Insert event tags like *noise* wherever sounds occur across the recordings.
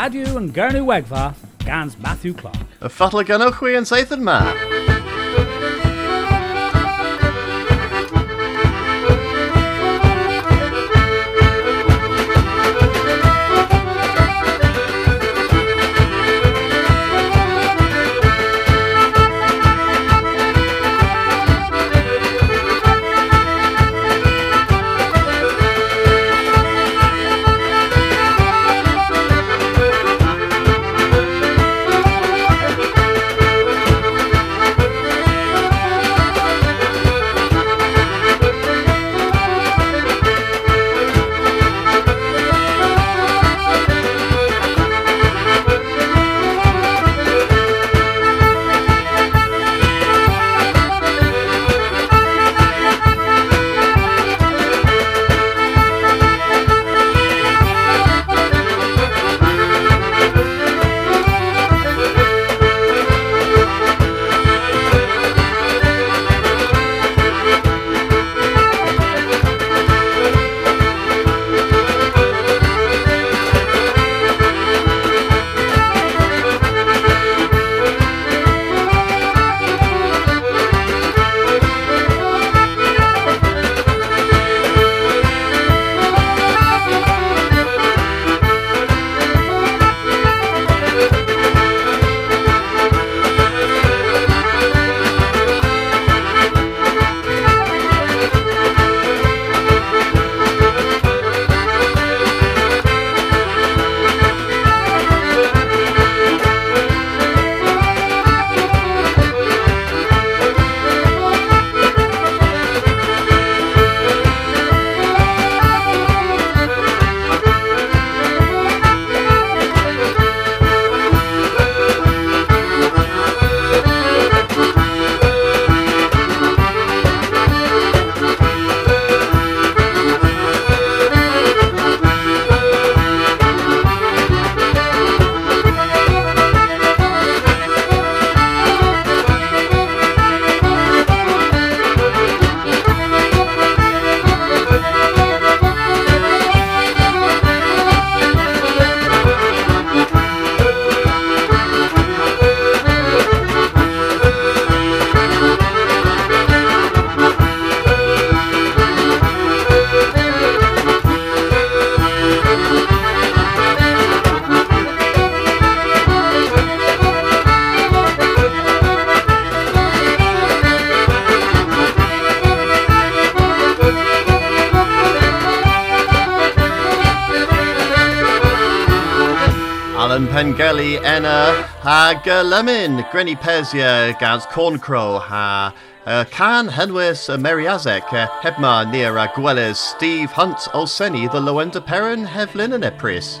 Radu and Gernu Wegva, Gans Matthew Clark. Gynnwch chwi yn seith yn ma. Pengelly enna ha gylymun Grenny Pesia gans Corncrow ha uh, Can Henwys uh, Meriazek uh, Hebma near uh, Steve Hunt Olseni the Lowender Peran Hevlin and Epris.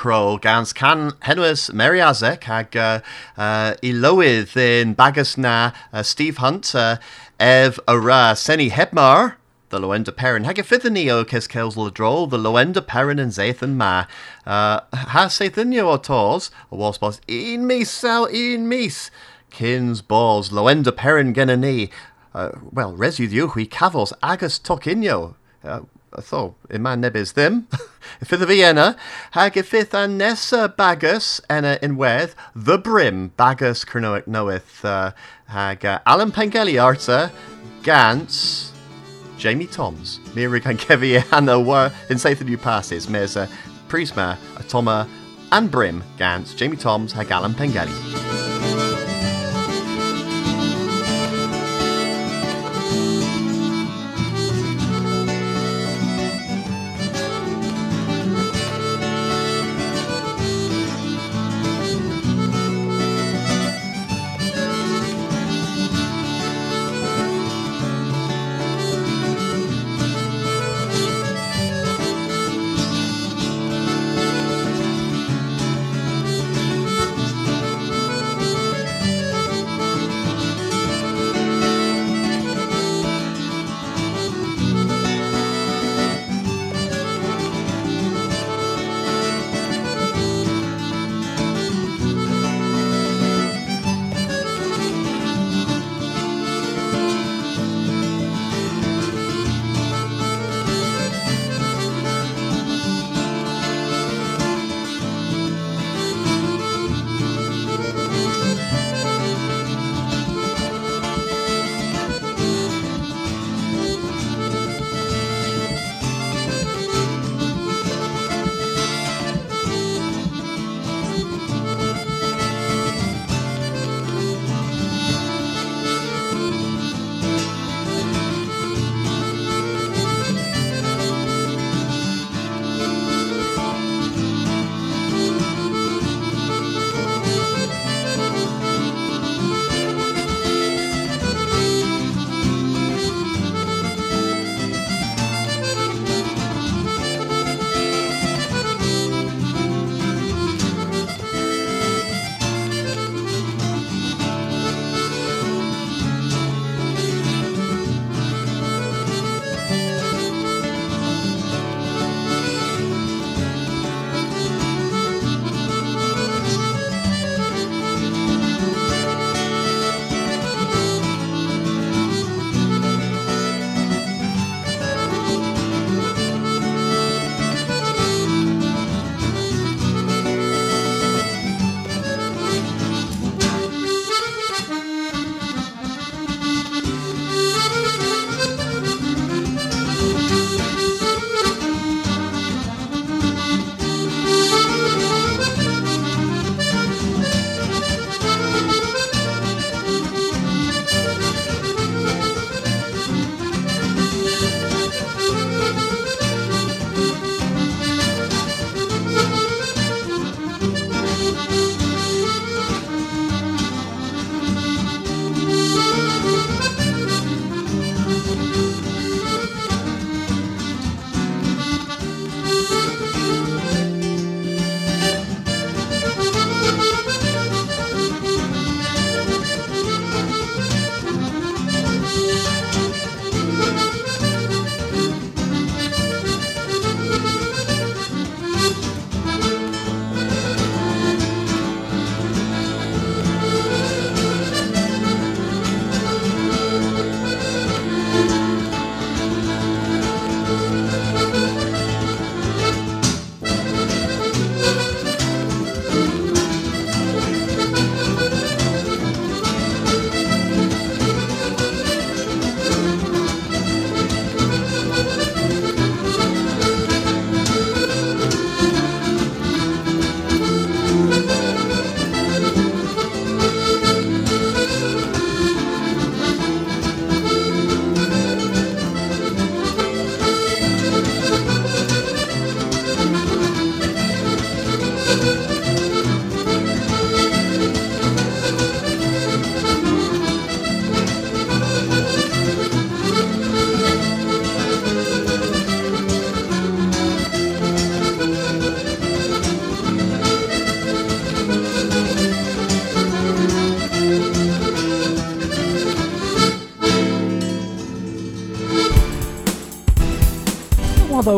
Crow gans can henwys Mary Azek ag uh, uh, i lywydd in bagus na uh, Steve Hunt uh, ef y ra Senny Hebmar the Lowender Peran. Hag y ffyddyn ni o Cys Cels Ladrol, the Lowender Peran yn Zathan ma. Uh, ha Zathan o tos, o was bos un mis saw un mis. Kins balls, Lowender Peran gen ni. Uh, well, resu ddiwch i cafos agus toc unio. Uh, tho, yma nebys ddim. them, *laughs* y fi enna, hag y fydd a nesa bagus enna unwedd, The Brim, bagus Cernoic Noeth, uh, hag uh, Alan Pengelly arta, Gans, Jamie Toms, Miri gan cefi anna war in saith new passes, mes uh, Prisma, Atoma, and Brim, Gans, Jamie Toms, hag Alan Pengelly.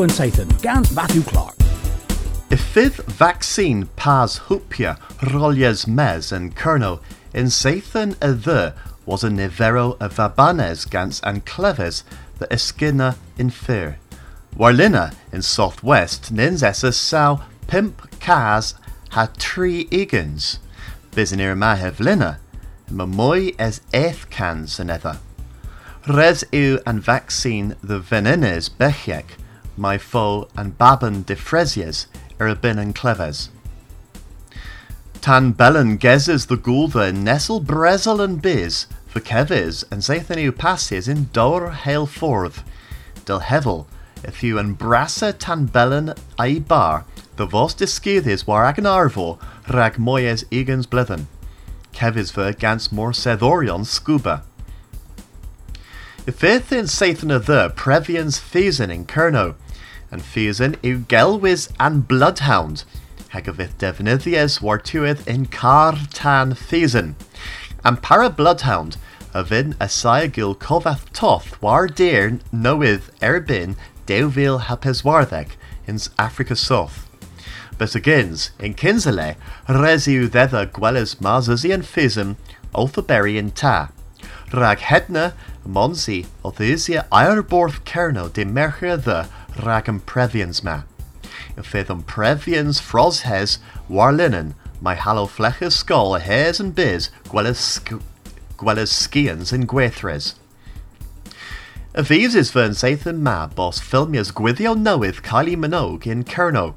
And Sathan, Gans Matthew Clark. Ifydd vaccine pas hwpia rolies mes yn Cerno in Sathan y was a nivero a vabanes gans and cleves the esgina in fear. Warlina in southwest nins essa sao pimp cas ha tri egans. Bisinir mahev lina, mamoy as eth cans and ether. Res yw an vaccine the venenes bechiek, my foe and baban de fresies er a bin and cleves. Tan bellen gezes the gulva nestle brezel and biz, for kevis and zaethenu passes in dor hail forth, del hevel, if you and tan bellen ai bar, the vos discudis war ag an arvo, rag moyes egans blithen. Kevis ver gans more sethorion scuba. Ifith in Satan of the Previans Feason in Kerno, and Feason u Gelwis and Bloodhound, Hegavith Devinithies wartuith in Car Tan Feason, and Para Bloodhound, Avin Asaya Gil Kovath Toth war dear knoweth Erbin Deuvil Hapeswarthek in Africa South. But agains, in Kinsale, Resiu Thether Gwellis Marzazian Feason, Olthaberry in Ta. rag hedna, monsi, o ddysia a'r borth cerno de mercher ddy rhag yn prefians ma. Yn fydd yn prefians fros hes war linen, mae halo flecha sgol a hes yn biz gwelys sgians yn gweithres. Y fydd is fy yn ma bos ffilmias gwyddio newydd Kylie Minogue yn Cerno,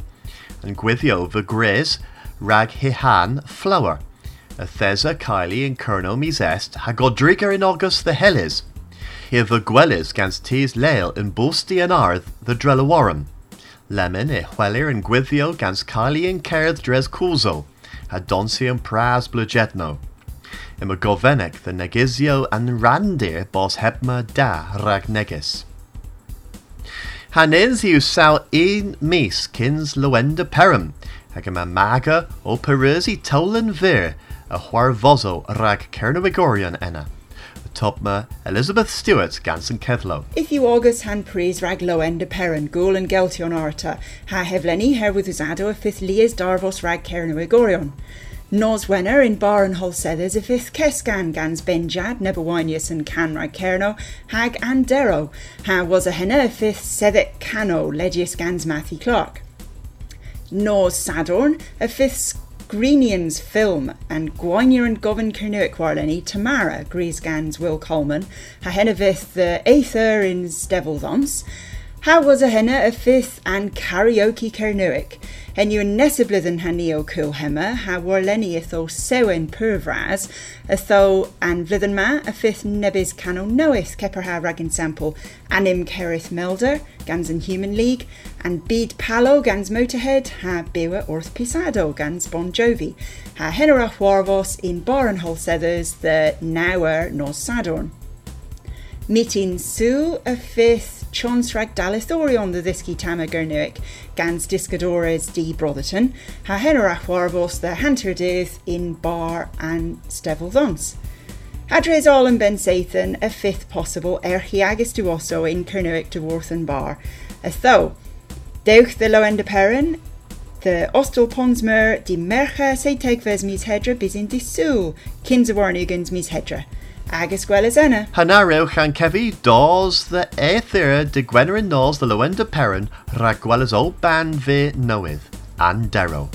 yn gwyddio fy gres rag hihan flower – A Thesa Kylie in Kerno mis est, ha Godriga in August the Hellis. Here the Gwellis gans tees Leil in Bosti and Arth the Drelawarum. Lemon e Hwelir and Gwithio gans Kylie in Kerth Dres Kulzo, ha and Praz Blujetno. Im a govenek the negizio and randir bos hebma da rag negis. Hanens yw saw un mis kins loenda perum, hag maga o perisi tolan vir, a huarvozo rag cernowigorion enna. Topma Elizabeth Stewart Ganson Kethlow. If you August praise rag low end a parent, goal and geltion arta, ha hevleni her with his usado a fifth lias darvos rag cernowigorion. Nos wenner in bar and wholesalers a fifth kesgan gans benjad nebawinius and canrag kerno hag and dero ha was a henna fifth sedet cano legius gans Matthew Clark. Nos sadorn a fifth Greenians film and Gwainier and Govern Kernuic Warleni Tamara Grease gans Will Coleman ha henna vith the Aether in Stevelthons ha was a henna a fifth and karaoke Kernuic en yw nesiblydd hanio cool hema ha warleni ytho sewen purvras? Ytho an flydden ma a fifth nebys cano noeth keper ha ragin sample. Anim Kerith Melder gans an Human League. And Bede Palo gans Motorhead. Ha Bewa Orth Pisado gans Bon Jovi. Ha henera warvos in bar and wholesalers the Nauer nor Sadorn. Meeting Sue a fifth Chonsrag Dalithorion the Thisky Tama Gans Discadores D. Brotherton, Ha Henerach Warvos the Hanterdith in Bar and Stevelthons. Hadres all and Ben Sathan, a fifth possible, Erchiagus Duoso in Kernuic de Worthen Bar. A tho, Deuch the Lowender Peran, the Ostel Ponsmer, di Mercha Seitegves mis Hedra bis in di Sul, Kinzawarnugans mis Hedra. agus gwelas yna. Hana rewch an cefi dos the eithira de gwenerin nos the Lowenda Perrin rhag gwelas o ban fe newydd, an dero.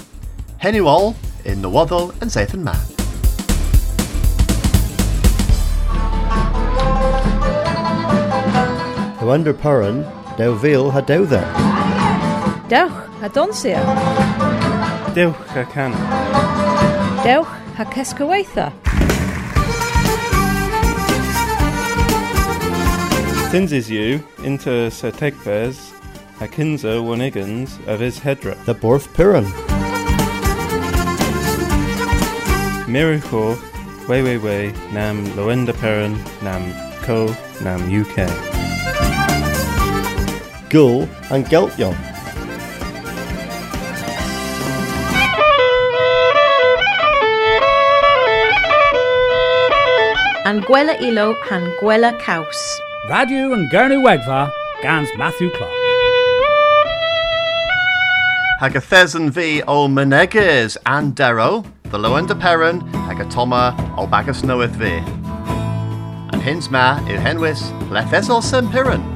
Henu ol, in Nywoddol yn Seithyn Man. Lywender Perrin, dewfil ha dewdda. Dewch ha donsia. Dewch ha can. Dewch ha cesgwaitha. Tinses you into Sir Tegves, a kinzo wanigans of his hedra. The Borth Piran. Miracle, way way way, nam loenda peran, nam co, nam UK. Gul and Geltjon. An gwela ilo han gwela caws. Radu and Gernu Wegva, Gans Matthew Clark. Hagathezan v Olmeneges and Dero, the Lowender Peran, Hagatoma, Olbagas Noeth v. And Hinsma, Ilhenwis, Lethesol Sempirin.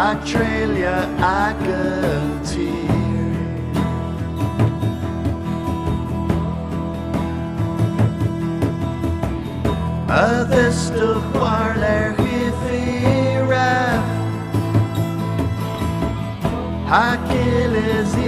I trail your icon tear. A vista parler hifira Achilles you ball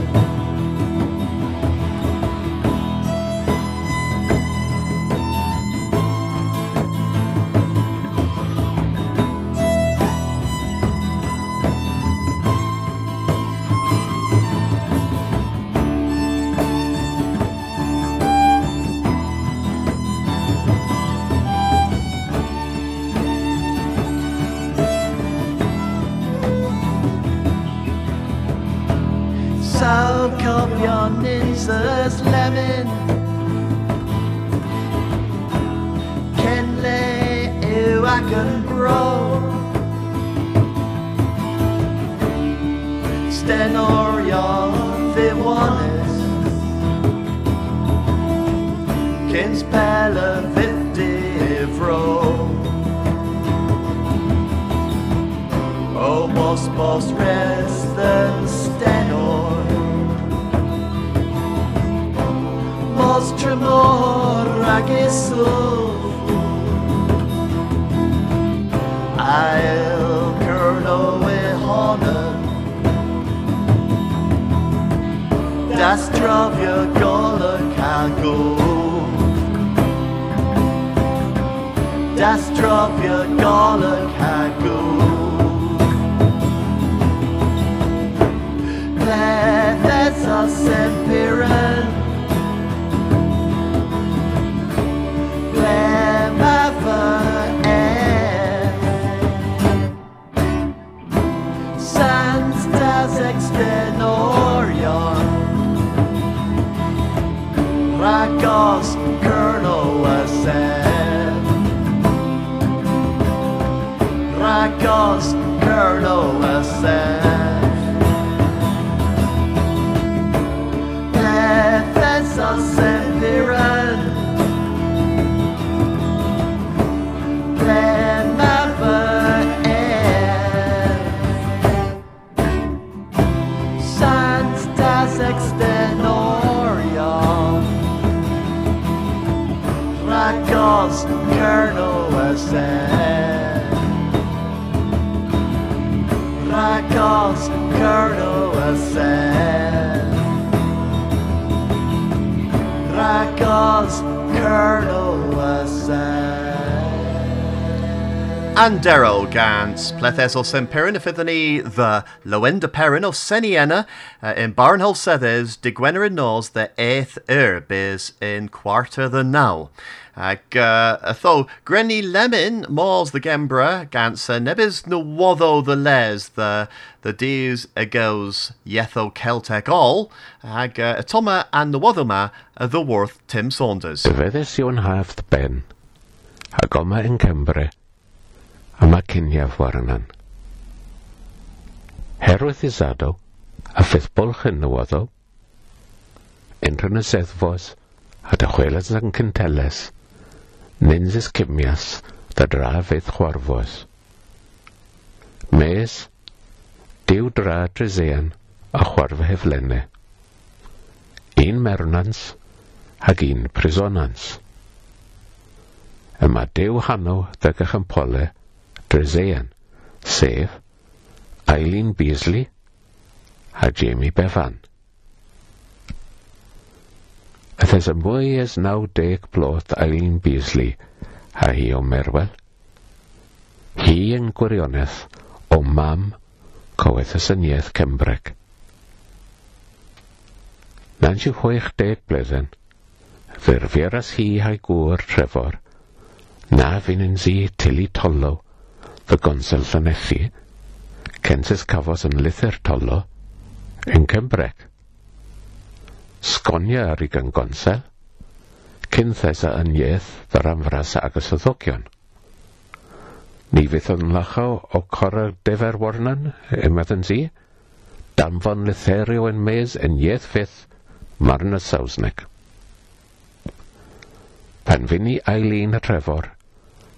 ninjas lemon. Can lay you I can grow Stenorion Viwanis Kins Pella Vitivro Almost oh, post rest than stenor tremor agisu I'll curl with honor. Das zdrowie gole kago Das gole kago That's a sempiran Sans das extenorion Rakos Colonel said Rakos Andero gans plethesol semperin ifithani the Lowender Peran of Seniena uh, in Barnhull Sethes de Gwenerin Nos the eighth herb is in quarter the now. Ag uh, atho Grenny Lemon mors the Gembra Ganser nebis no wotho the les the the dews agos yetho Celtic all ag uh, atoma and uh, the worth Tim Saunders. Dyfeddes i o'n hafd ben, ac oma yn Cymru, yma cyniaf warnan. Herwydd isadw, a phethbolch yn nywoddo, unrhyw yn y seddfos, a dychwelas yn cynteles, nyns yscumias, da dra fydd chwarfos. Mes, diw dra drisean, a chwarf heflenne. Un mernans, hag un prisonans. Yma dew hanw ddygach yn pole, Trezean, sef Eileen Beasley a Jamie Bevan. At as y mwy as naw deg bloth Eileen Beasley a hi o Merwell. Hi yn gwirionedd o mam coedd y syniaeth Cembreg. 96 bleden, fyrfiar as hi a'i gŵr Trefor, na fi'n yn zi tili tolo, y gonsel llanethu, Census Cafos yn Lithyr Tolo, yn Cembrec. Sgonia ar ei gyngonsel, cynthesa yn ieth fyr amfras agos y ddogion. Ni fydd yn lacho o corau defer warnan, ymadd yn si, danfon lytherio yn mes yn ieth fydd marn y Sausneg. Pan fyny i Eileen Trefor,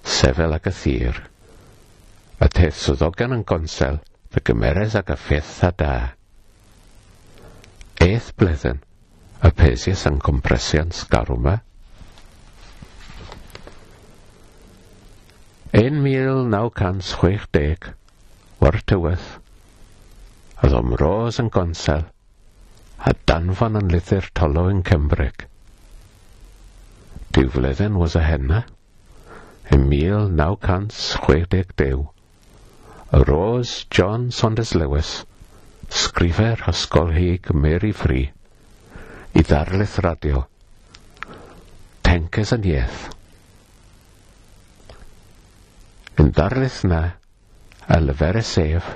sefel ag y thir, ateith swyddogion yn gonsel fy gymeres ag y ffeth a da. Eighth blethyn, y pesius yn compresion sgarw yma. Un mil naw cant chwech deg, war tywyth, oedd o'm ros yn gonsel, a danfon yn lythyr tolo yn Cymryd. Dyw flwyddyn was a henna, ym 1962. Rose John Saunders Lewis, sgrifer Hysgol Hig Mary Free, i ddarlith radio, tenkes yn ieth. Yn darlith na, a lyfer y sef,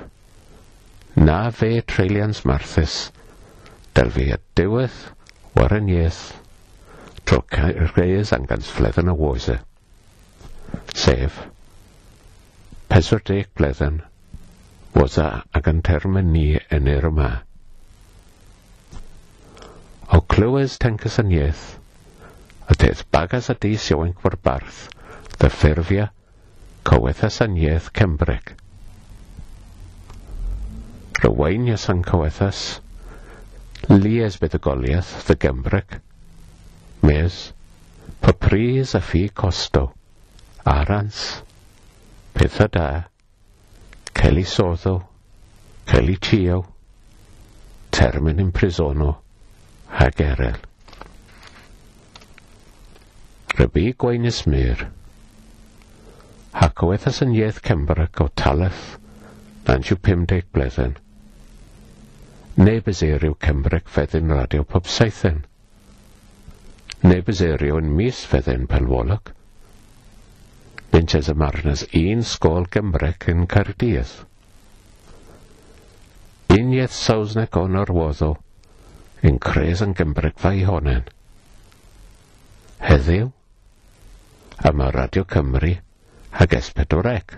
na fe treulians marthus, del fe y war warren ieth, tro cael reis angans fledden y wose. Sef, Pedwardeg bleden was a ag yn termyn ni yn yr yma. O clywes ten cysyniaeth, y tedd bagas a dis yw yn gwarbarth, dy ffurfia, cyweth a syniaeth Cembreg. Rywain ys yn cywethas, lies bedygoliaeth dy Gembreg, mes, papris a ffi costo, arans, pethau da, cael ei soddo, cael ei tio, termyn yn prisono, a gerel. Rybu Gweinys Myr ac o ethasyniaeth Cembrac o Talath 950 bleden. Neu byseiriw Cembrac feddyn radio pob saethen. Neu byseiriw yn mis feddyn penwolog. Benches y Marnes un sgol Gymrec yn Caerdydd. Uniaeth Sausneg o'n orwoddo, yn cres yn Gymrec fai honen. Heddiw, yma Radio Cymru ag Esbedorec.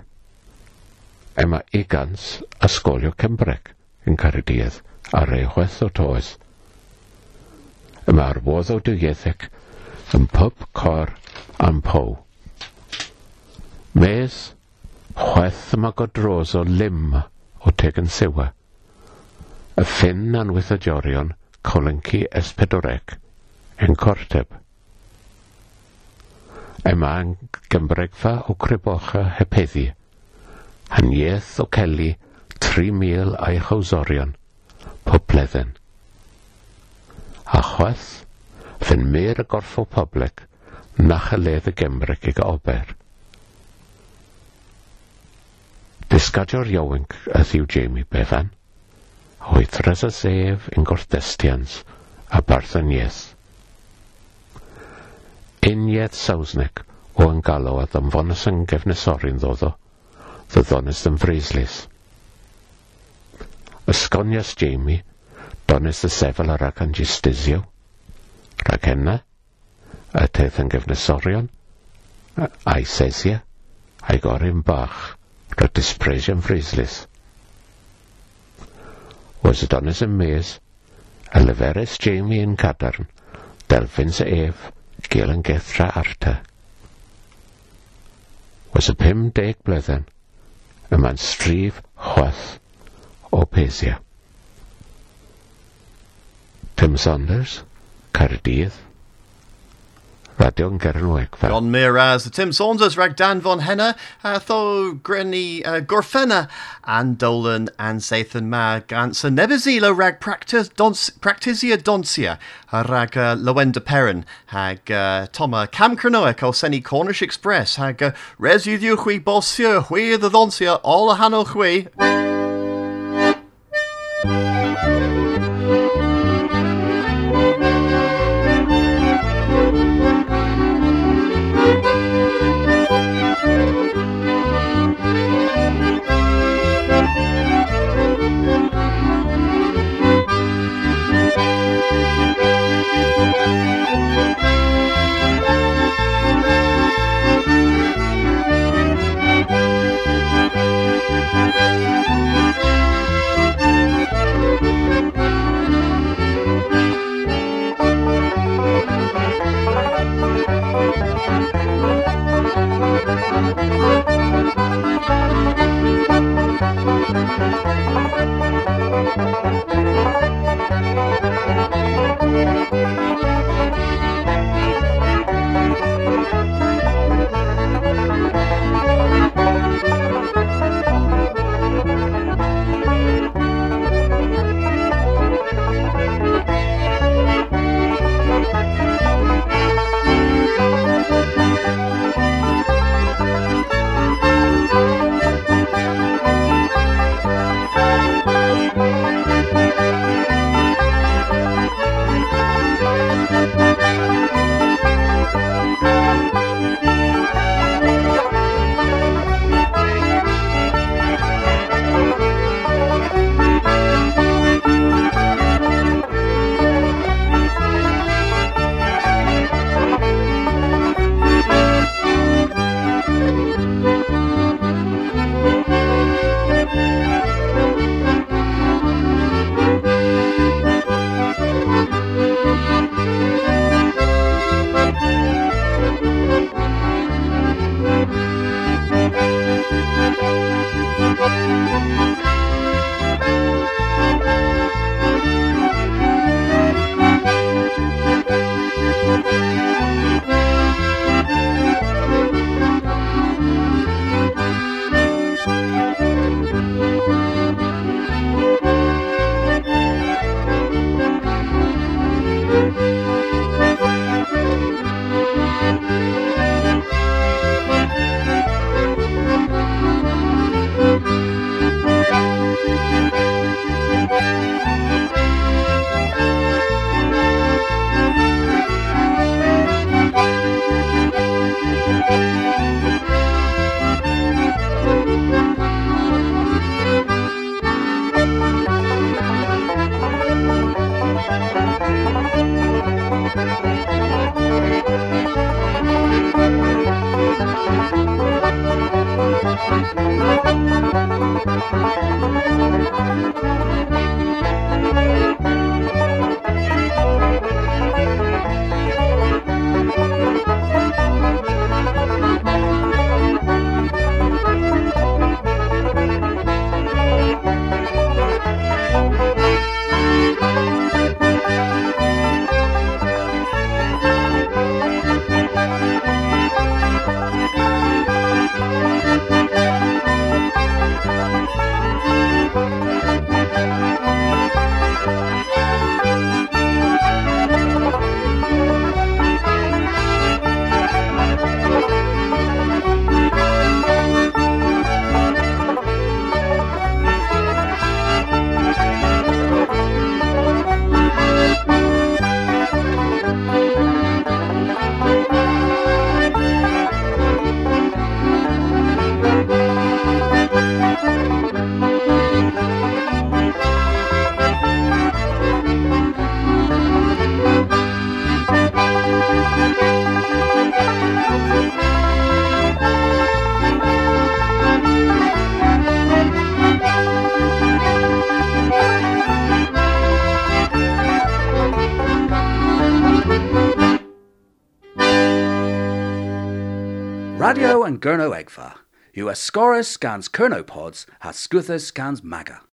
Yma Igans Ysgolio Cymrec yn Caerdydd ar eichweth o toes. Yma arwoddo dwyethec yn pub cor am pow. Mes, chweth yma godros o lim o teg yn sewa. Y ffyn anwyth y jorion, colenci espedorec, yn corteb. Yma yn gymbregfa o crebocha hepeddi, hanieth o celi tri mil a'i chawsorion, pob bledden. A chweth, fyn mir y gorffo poblec, nach y ledd y gemrec i ober. Disgadio'r iowenc ydyw Jamie Bevan, oedd y Sef yn gordestians a barthoniaeth. Uniaeth Sausneg o yn galw a ddymfonus yn gefnesorin ddoddo, ddoddonis yn frislis. Ysgonias Jamie, donis y sefel ar ac yn gistysio, rhag enna, y teth yn gefnesorion, a'i sesia, a'i gorin bach cael dispresion freeslys. Was Adonis yn mes, a leferus Jamie yn Cadarn, delfyn a Ef, Gael yn Gethra Arta. Was y pum deg blydden, y ma'n strif chwath o Pesia. Tim Saunders, Cardydd, 1912 Caerdydd, Radio Gernwegfa. Gon Miraz, Tim Saunders, rag Dan von Henna, uh, tho Grenny uh, and Dolan and Sathan Ma, Gans and Nebezilo rag practisia doncia, rag uh, Lowender Peran, hag uh, Toma Cam Cronoic, o Cornish Express, hag uh, Res Yudhiu Hui Hui the Doncia, all Hano. Gurno Egfa. You Ascorus scans Kernopods, has Scuthus scans Maga.